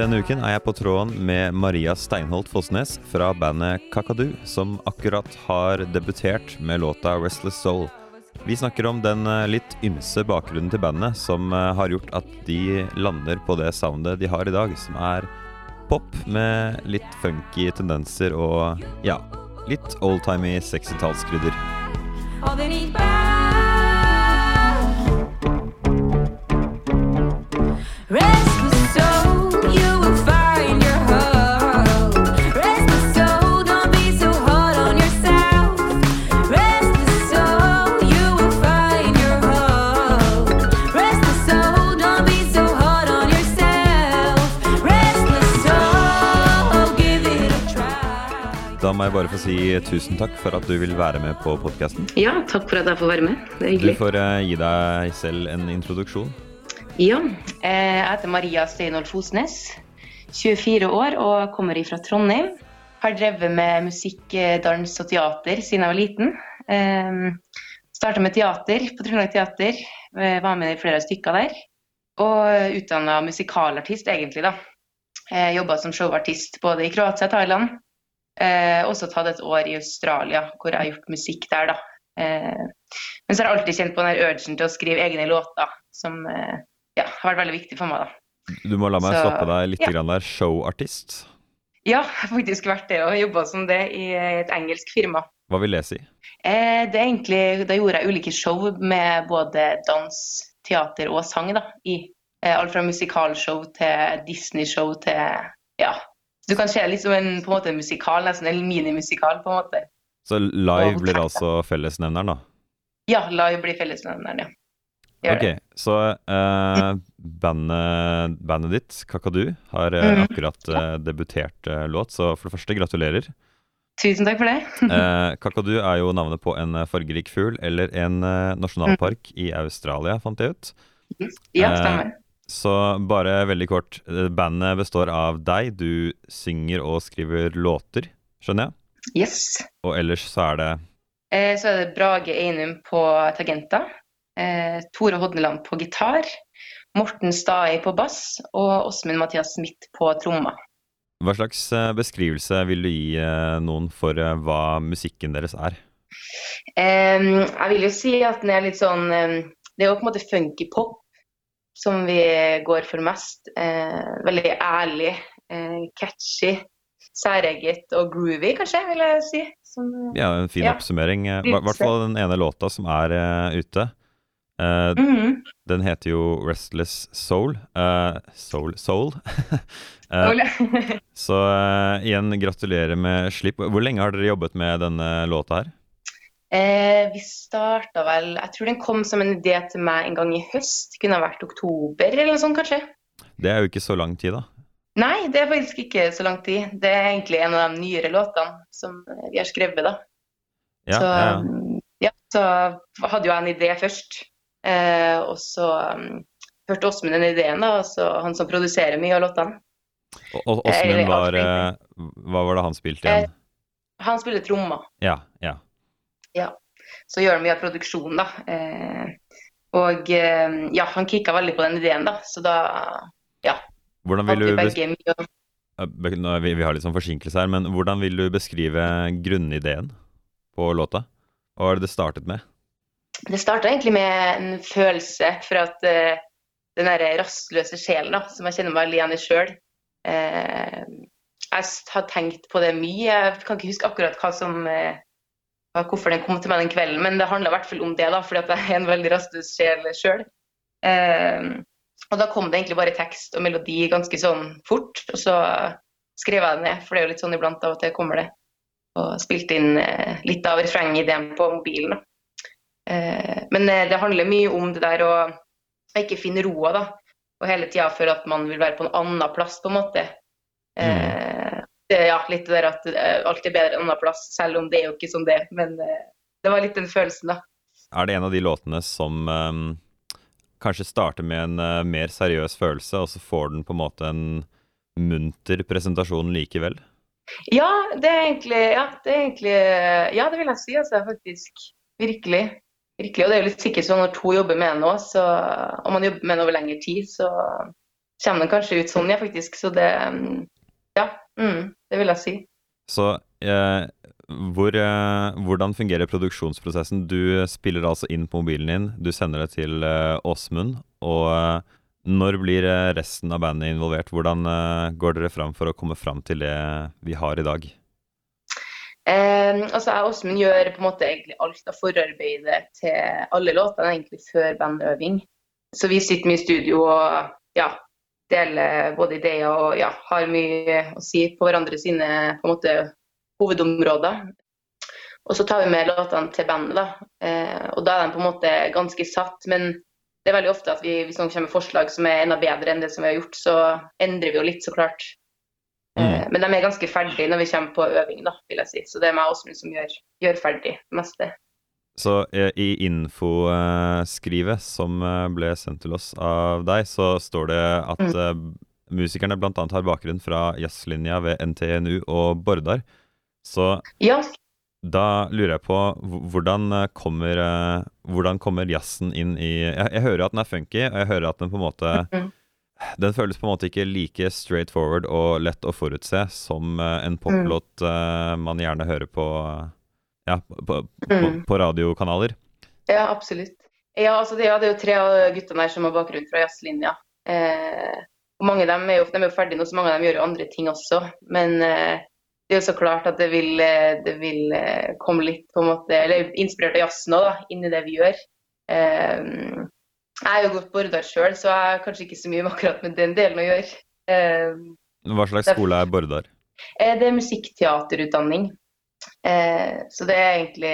Denne uken er jeg på tråden med Maria Steinholt Fossnes fra bandet Kakadu, som akkurat har debutert med låta 'Restless Soul'. Vi snakker om den eh, litt ymse bakgrunnen til bandet som eh, har gjort at de lander på det soundet de har i dag, som er pop med litt funky tendenser og ja, litt oldtimey 60-tallskrydder. Må jeg bare få si tusen takk for at du vil være med på podkasten. Ja, takk for at jeg får være med. Det er Du får uh, gi deg selv en introduksjon. Ja, eh, jeg heter Maria Steinolf Fosnes. 24 år og kommer fra Trondheim. Har drevet med musikk, eh, dans og teater siden jeg var liten. Eh, Starta med teater på Trøndelag Teater. Var med i flere stykker der. Og utdanna musikalartist, egentlig, da. Jobba som showartist både i Kroatia og Thailand. Eh, også tatt et år i Australia, hvor jeg har gjort musikk der, da. Eh, men så har jeg alltid kjent på den urgen til å skrive egne låter, som eh, ja, har vært veldig viktig for meg, da. Du må la meg Så, stoppe deg litt ja. grann der. Showartist. Ja, jeg har faktisk vært det og jobba som det i et engelsk firma. Hva vil det si? Eh, det egentlig, Da gjorde jeg ulike show med både dans, teater og sang. da, i eh, Alt fra musikalshow til Disney-show til ja. Du kan se liksom en, på en måte en musikal, nesten en minimusikal. på en måte. Så live blir altså fellesnevneren, da? Ja, live blir fellesnevneren, ja. Gjør Ok, det. så uh, bandet, bandet ditt, Kakadu, har mm. Akkurat uh, debutert uh, låt, så for det første, gratulerer. Tusen takk for det. Kakadu er jo navnet på en fargerik fugl eller en nasjonalpark i Australia, fant jeg ut. Ja, stemmer. Så bare veldig kort. eh, Bandet består av deg, du synger og skriver låter, skjønner jeg? Yes. Og ellers så er det Eh, Så er det Brage Einum på tagenter. Eh, Tore Hodneland på gitar. Morten Stai på bass. Og Åsmund Mathias Smith på trommer. Hva slags eh, beskrivelse vil du gi eh, noen for hva musikken deres er? Um, jeg vil jo si at den er litt sånn Det er jo på en måte funky pop som vi går for mest. Eh, veldig ærlig, eh, catchy, særeget og groovy, kanskje, vil jeg si. Som, Ja, en fin Ja. oppsummering. I hvert fall den ene låta som er eh, ute. Eh, -hmm. Den heter jo 'Restless Soul'. Uh, soul Soul. uh, så eh, igjen, gratulerer med slipp. Hvor lenge har dere jobbet med denne låta her? Eh, vi starta vel Jeg tror den kom som en idé til meg en gang i høst. Kunne ha vært oktober eller noe sånt, kanskje. Det er jo ikke så lang tid, da. Nei, det er faktisk ikke så lang tid. Det er egentlig en av de nyere låtene som vi har skrevet, da. Ja, så, ja. ja, så hadde jo jeg en idé først. Eh, og så um, hørte Åsmund den ideen, da. Og så han som produserer mye av låtene. Og, og eh, Åsmund var eh, Hva var det han spilte igjen? Han spiller trommer. Ja, ja. Så gjør han mye av produksjonen, da. Eh, og eh, ja, han kicka veldig på den ideen, da. Så da ja. Hvordan vil du vi begge mye vi, vi har litt sånn forsinkelse her, men hvordan vil du beskrive grunnideen på låta? Hva var det det startet med? Det starta egentlig med en følelse for at uh, den der rastløse sjelen da, som jeg kjenner meg igjen i sjøl uh, Jeg har tenkt på det mye. Jeg kan ikke huske akkurat hva som hva- hvorfor den kom til meg den kvelden, men det handla i hvert fall om det, da, fordi at jeg er en veldig rastløs sjel sjøl. Eh, og da kom det egentlig bare tekst og melodi ganske sånn fort, og så skrev jeg det ned, for det er jo litt sånn iblant av og til kommer det. Og spilte inn eh, litt av refrengideen på mobilen. da. Eh, men det handler mye om det der å ikke finne roa, da. Og hele tida føle at man vil være på en annen plass, på en måte. Det, ja, litt det der at eh, alt er bedre en annen plass, selv om det er jo ikke sånn det. Men eh, det var litt den følelsen, da. Er det en av de låtene som um, kanskje starter med en uh, mer seriøs følelse, og så får den på en måte en munter presentasjon likevel? Ja, det er egentlig Ja, det er egentlig Ja, det vil jeg si, altså, faktisk. Virkelig. Virkelig. Og det er jo litt sikkert sånn når to jobber med noe, så Om man jobber med en over lengre tid, så kommer den kanskje ut sånn, ja, faktisk. Så det mm, Ja, mm, det vil jeg si. Så eh, hvor, eh, hvordan fungerer produksjonsprosessen? Du spiller altså inn på mobilen din, du sender det til eh, Åsmund, og eh, når blir eh, resten av bandet involvert? Hvordan eh, går dere fram for å komme fram til det vi har i dag? Eh, altså, jeg og Åsmund gjør på en måte egentlig alt av forarbeidet til alle låtene egentlig før bandøving. Så vi sitter mye i studio og ja, deler både ideer og ja, har mye å si på hverandre sine på en måte, hovedområder. Og så tar vi med låtene til bandet, da. Eh, og da er de på en måte ganske satt. Men det er veldig ofte at vi, hvis noen kommer med forslag som er enda bedre enn det som vi har gjort, så endrer vi jo litt, så klart. Eh, Men de er ganske ferdige når vi kommer på øving, da, vil jeg si. Så det er meg og Åsmund som gjør, gjør ferdig det meste. Så eh, i infoskrivet som eh, ble sendt til oss av deg, så står det at Mm. eh, musikerne bl.a. har bakgrunn fra jazzlinja ved NTNU og Bordar. Så Ja, da lurer jeg på hvordan kommer, hvordan kommer jazzen inn i jeg, jeg hører at den er funky, og jeg hører at den på en måte mm. Den føles på en måte ikke like straight forward og lett å forutse som en poplåt mm. man gjerne hører på ja, på, på, Mm. på radiokanaler. ja absolutt. Ja, altså det, ja, det er jo tre av guttene her som har bakgrunn fra jazzlinja. Eh, og mange av dem er jo, de er jo ferdige nå, så mange av dem gjør jo andre ting også. Men eh, det er jo så klart at det vil, eh, det vil eh, komme litt på en måte, eller inspirert av jazzen òg, inn i det vi gjør. Eh, jeg er jo gått Bordar sjøl, så jeg har kanskje ikke så mye med akkurat med den delen å gjøre. Eh, Hva slags skole er Bordar? Det er musikkteaterutdanning. Eh, så det er egentlig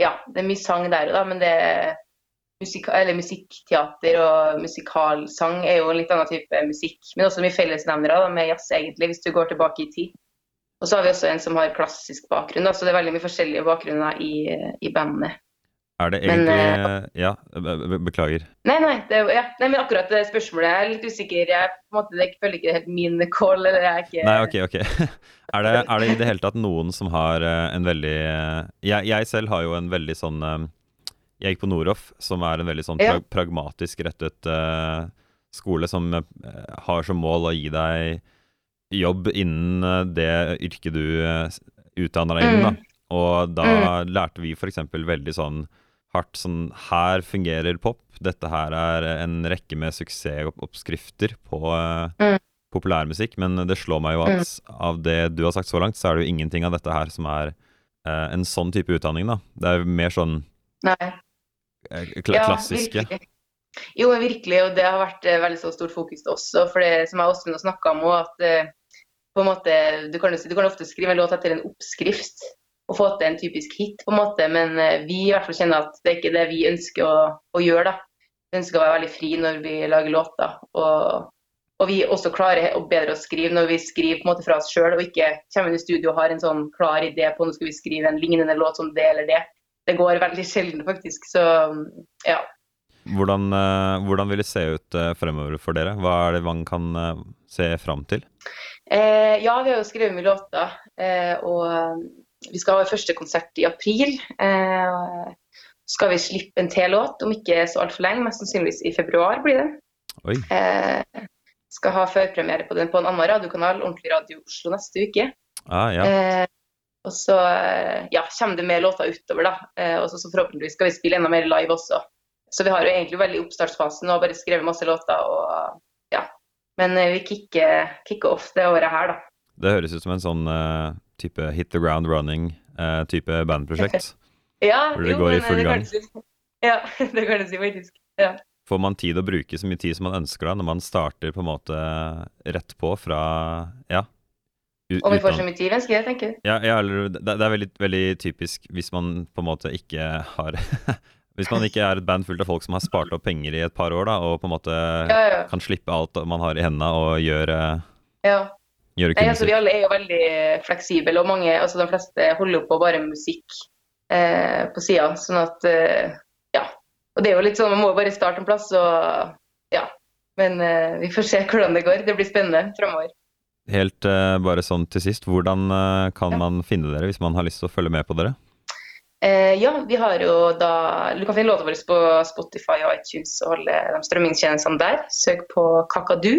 Ja, det er mye sang der òg, da, men det musik, eller musikkteater og musikalsang er jo en litt annen type musikk. Men også mye fellesnevnere da, med jazz, egentlig, hvis du går tilbake i tid. Og så har vi også en som har klassisk bakgrunn, da, så det er veldig mye forskjellige bakgrunner i, i bandet. Er det Men, egentlig Ja, be- be- beklager. Nei, nei, det, ja, nei, men akkurat det spørsmålet er litt usikker. Jeg på en måte, det føler ikke helt min call. eller jeg er ikke... Nei, ok, ok. Er det, er det i det hele tatt noen som har eh, en veldig eh, jeg, jeg selv har jo en veldig sånn eh, Jeg gikk på Noroff, som er en veldig sånn pra pragmatisk rettet uh, skole som eh, har som mål å gi deg jobb innen eh, det yrket du utdanner deg innen. Da. Og da lærte vi f.eks. veldig sånn hardt sånn Her fungerer pop. Dette her er en rekke med suksessoppskrifter på uh, Mm. populærmusikk. Men det slår meg jo at av det du har sagt så langt, så er det jo ingenting av dette her som er uh, en sånn type utdanning, da. Det er jo mer sånn Nei. eh, klassiske. Ja, virkelig. Jo, virkelig, og det har vært uh, veldig så stort fokus også. for det som jeg også Åsmund har snakka om òg, at på en måte, du kan, du kan ofte skrive en låt etter en oppskrift og få til en typisk hit, på en måte, men eh, vi i hvert fall kjenner at det er ikke det vi ønsker å, å gjøre. da. Vi ønsker å være veldig fri når vi lager låter. Og, og vi også klarer å bedre å skrive når vi skriver på en måte fra oss sjøl, og ikke kommer inn i studio og har en sånn klar idé på nå skal vi skrive en lignende låt som det eller det. Det går veldig sjelden, faktisk. Så ja. Hvordan, eh, hvordan vil det se ut eh, fremover for dere? Hva er det man kan se fram til? Eh, ja, vi har jo skrevet mye låter, eh, og vi skal ha vår første konsert i april. Eh, så skal vi slippe en til låt om ikke så altfor lenge, mest sannsynligvis i februar blir det. Oi. Eh, skal ha førpremiere på den på en annen radiokanal, Ordentlig Radio Oslo, neste uke. Ah, ja. Eh, og så eh, ja, kommer det mer låter utover, da. Eh, og så, forhåpentligvis skal vi spille enda mer live også. Så vi har jo egentlig veldig oppstartsfasen og bare skrevet masse låter. og ja. Men eh, vi kicker, kicker off det året her, da. Det høres ut som en sånn eh, type hit the ground running-type bandprosjekt. Ja, Hvor det går i eh, full det gang. Ja, det kan du si, faktisk. Ja. Får man tid å bruke så mye tid som man ønsker da, når man starter på en måte rett på fra ja. Om vi får så mye tid, ønsker jeg, tenker. Ja, ja eller det, det er veldig, veldig typisk hvis man på en måte ikke har Hvis man ikke er et band fullt av folk som har spart opp penger i et par år, da, og på en måte Ja, ja. kan slippe alt man har i hendene og gjøre, ja. Gjøre Nei, altså, vi alle er jo veldig fleksible, og mange, altså de fleste holder jo på bare musikk eh, på sida. Sånn at eh, ja. Og det er jo litt sånn, man må bare starte en plass, og ja. Men eh, vi får se hvordan det går. Det blir spennende framover. Helt eh, bare sånn til sist, hvordan eh, kan Ja. man finne dere hvis man har lyst til å følge med på dere? Eh, ja, vi har jo da Du kan finne låta vår på Spotify og iTunes og alle de strømmingstjenestene der. Søk på Kakadu.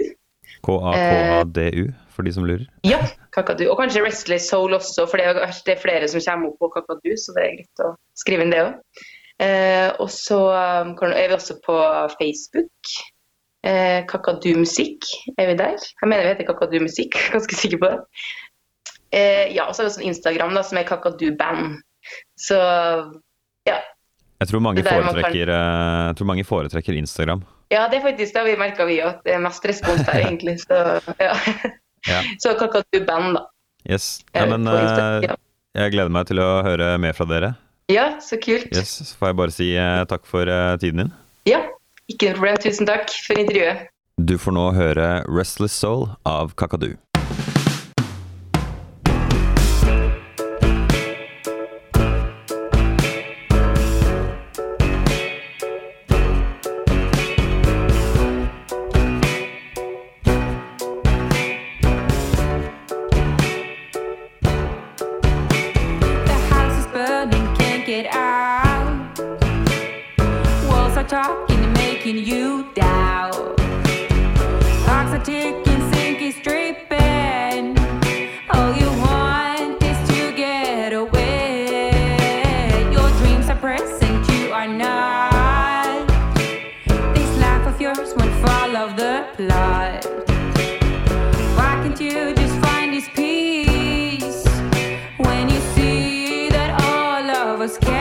K-a-k-a-d-u, for de som lurer. Ja, Kakadu. Og kanskje Restless Soul også, for det er, er flere som kommer opp på Kakadu, så det er greit å skrive inn det òg. Eh, og så um, er vi også på Facebook. Eh, Kakadu Musikk er vi der. Jeg mener vi heter Kakadu Musikk, ganske sikker på det. Eh, ja, og så er det også Instagram da, som er Kakadu Band. Så ja. Jeg tror mange, er man kan- foretrekker, eh, jeg tror mange foretrekker Instagram. Ja, det er faktisk det har vi merka vi at det er mest respons der, egentlig. Så, ja. Ja. så Kakadu Band, da. Yes. Ja, men eh, ja. jeg gleder meg til å høre mer fra dere. ja, så kult. Yes, Så får jeg bare si uh, takk for uh, tiden din. Ja, ikke noe problem. Tusen takk for intervjuet. Du får nå høre 'Restless Soul' av Kakadu. Are talking and making you doubt. Clocks are ticking, sink is dripping. All you want is to get away. Your dreams are present, you are not. This life of yours won't follow the plot. Why can't you just find this peace when you see that all of us can?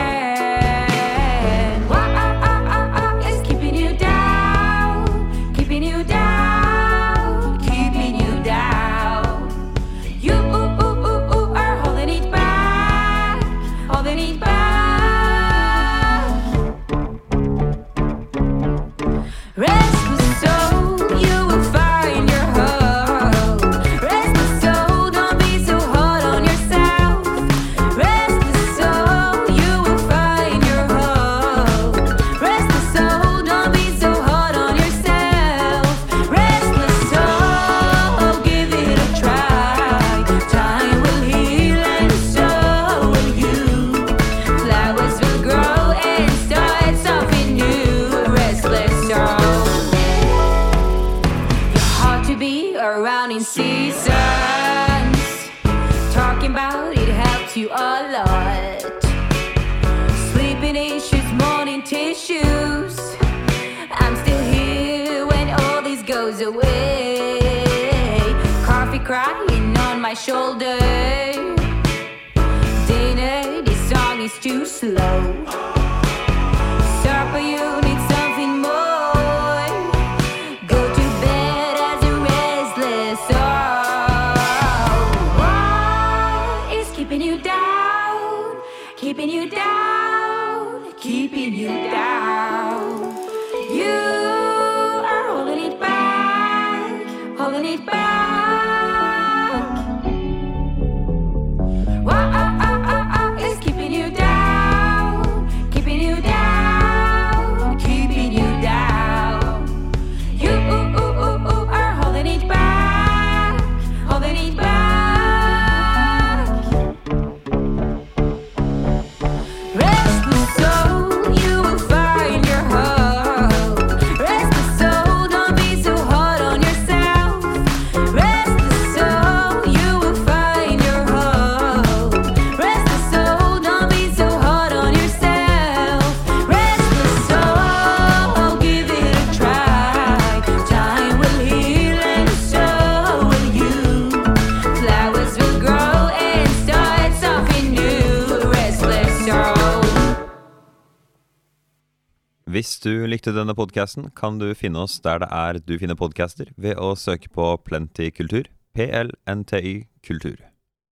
Around in seasons. Talking about it helps you a lot. Sleeping issues, morning tissues. I'm still here when all this goes away. Coffee crying on my shoulder. Dinner, this song is too slow. Hvis du likte denne podkasten, kan du finne oss der det er du finner podcaster, ved å søke på Plenty kultur. PLNTY kultur.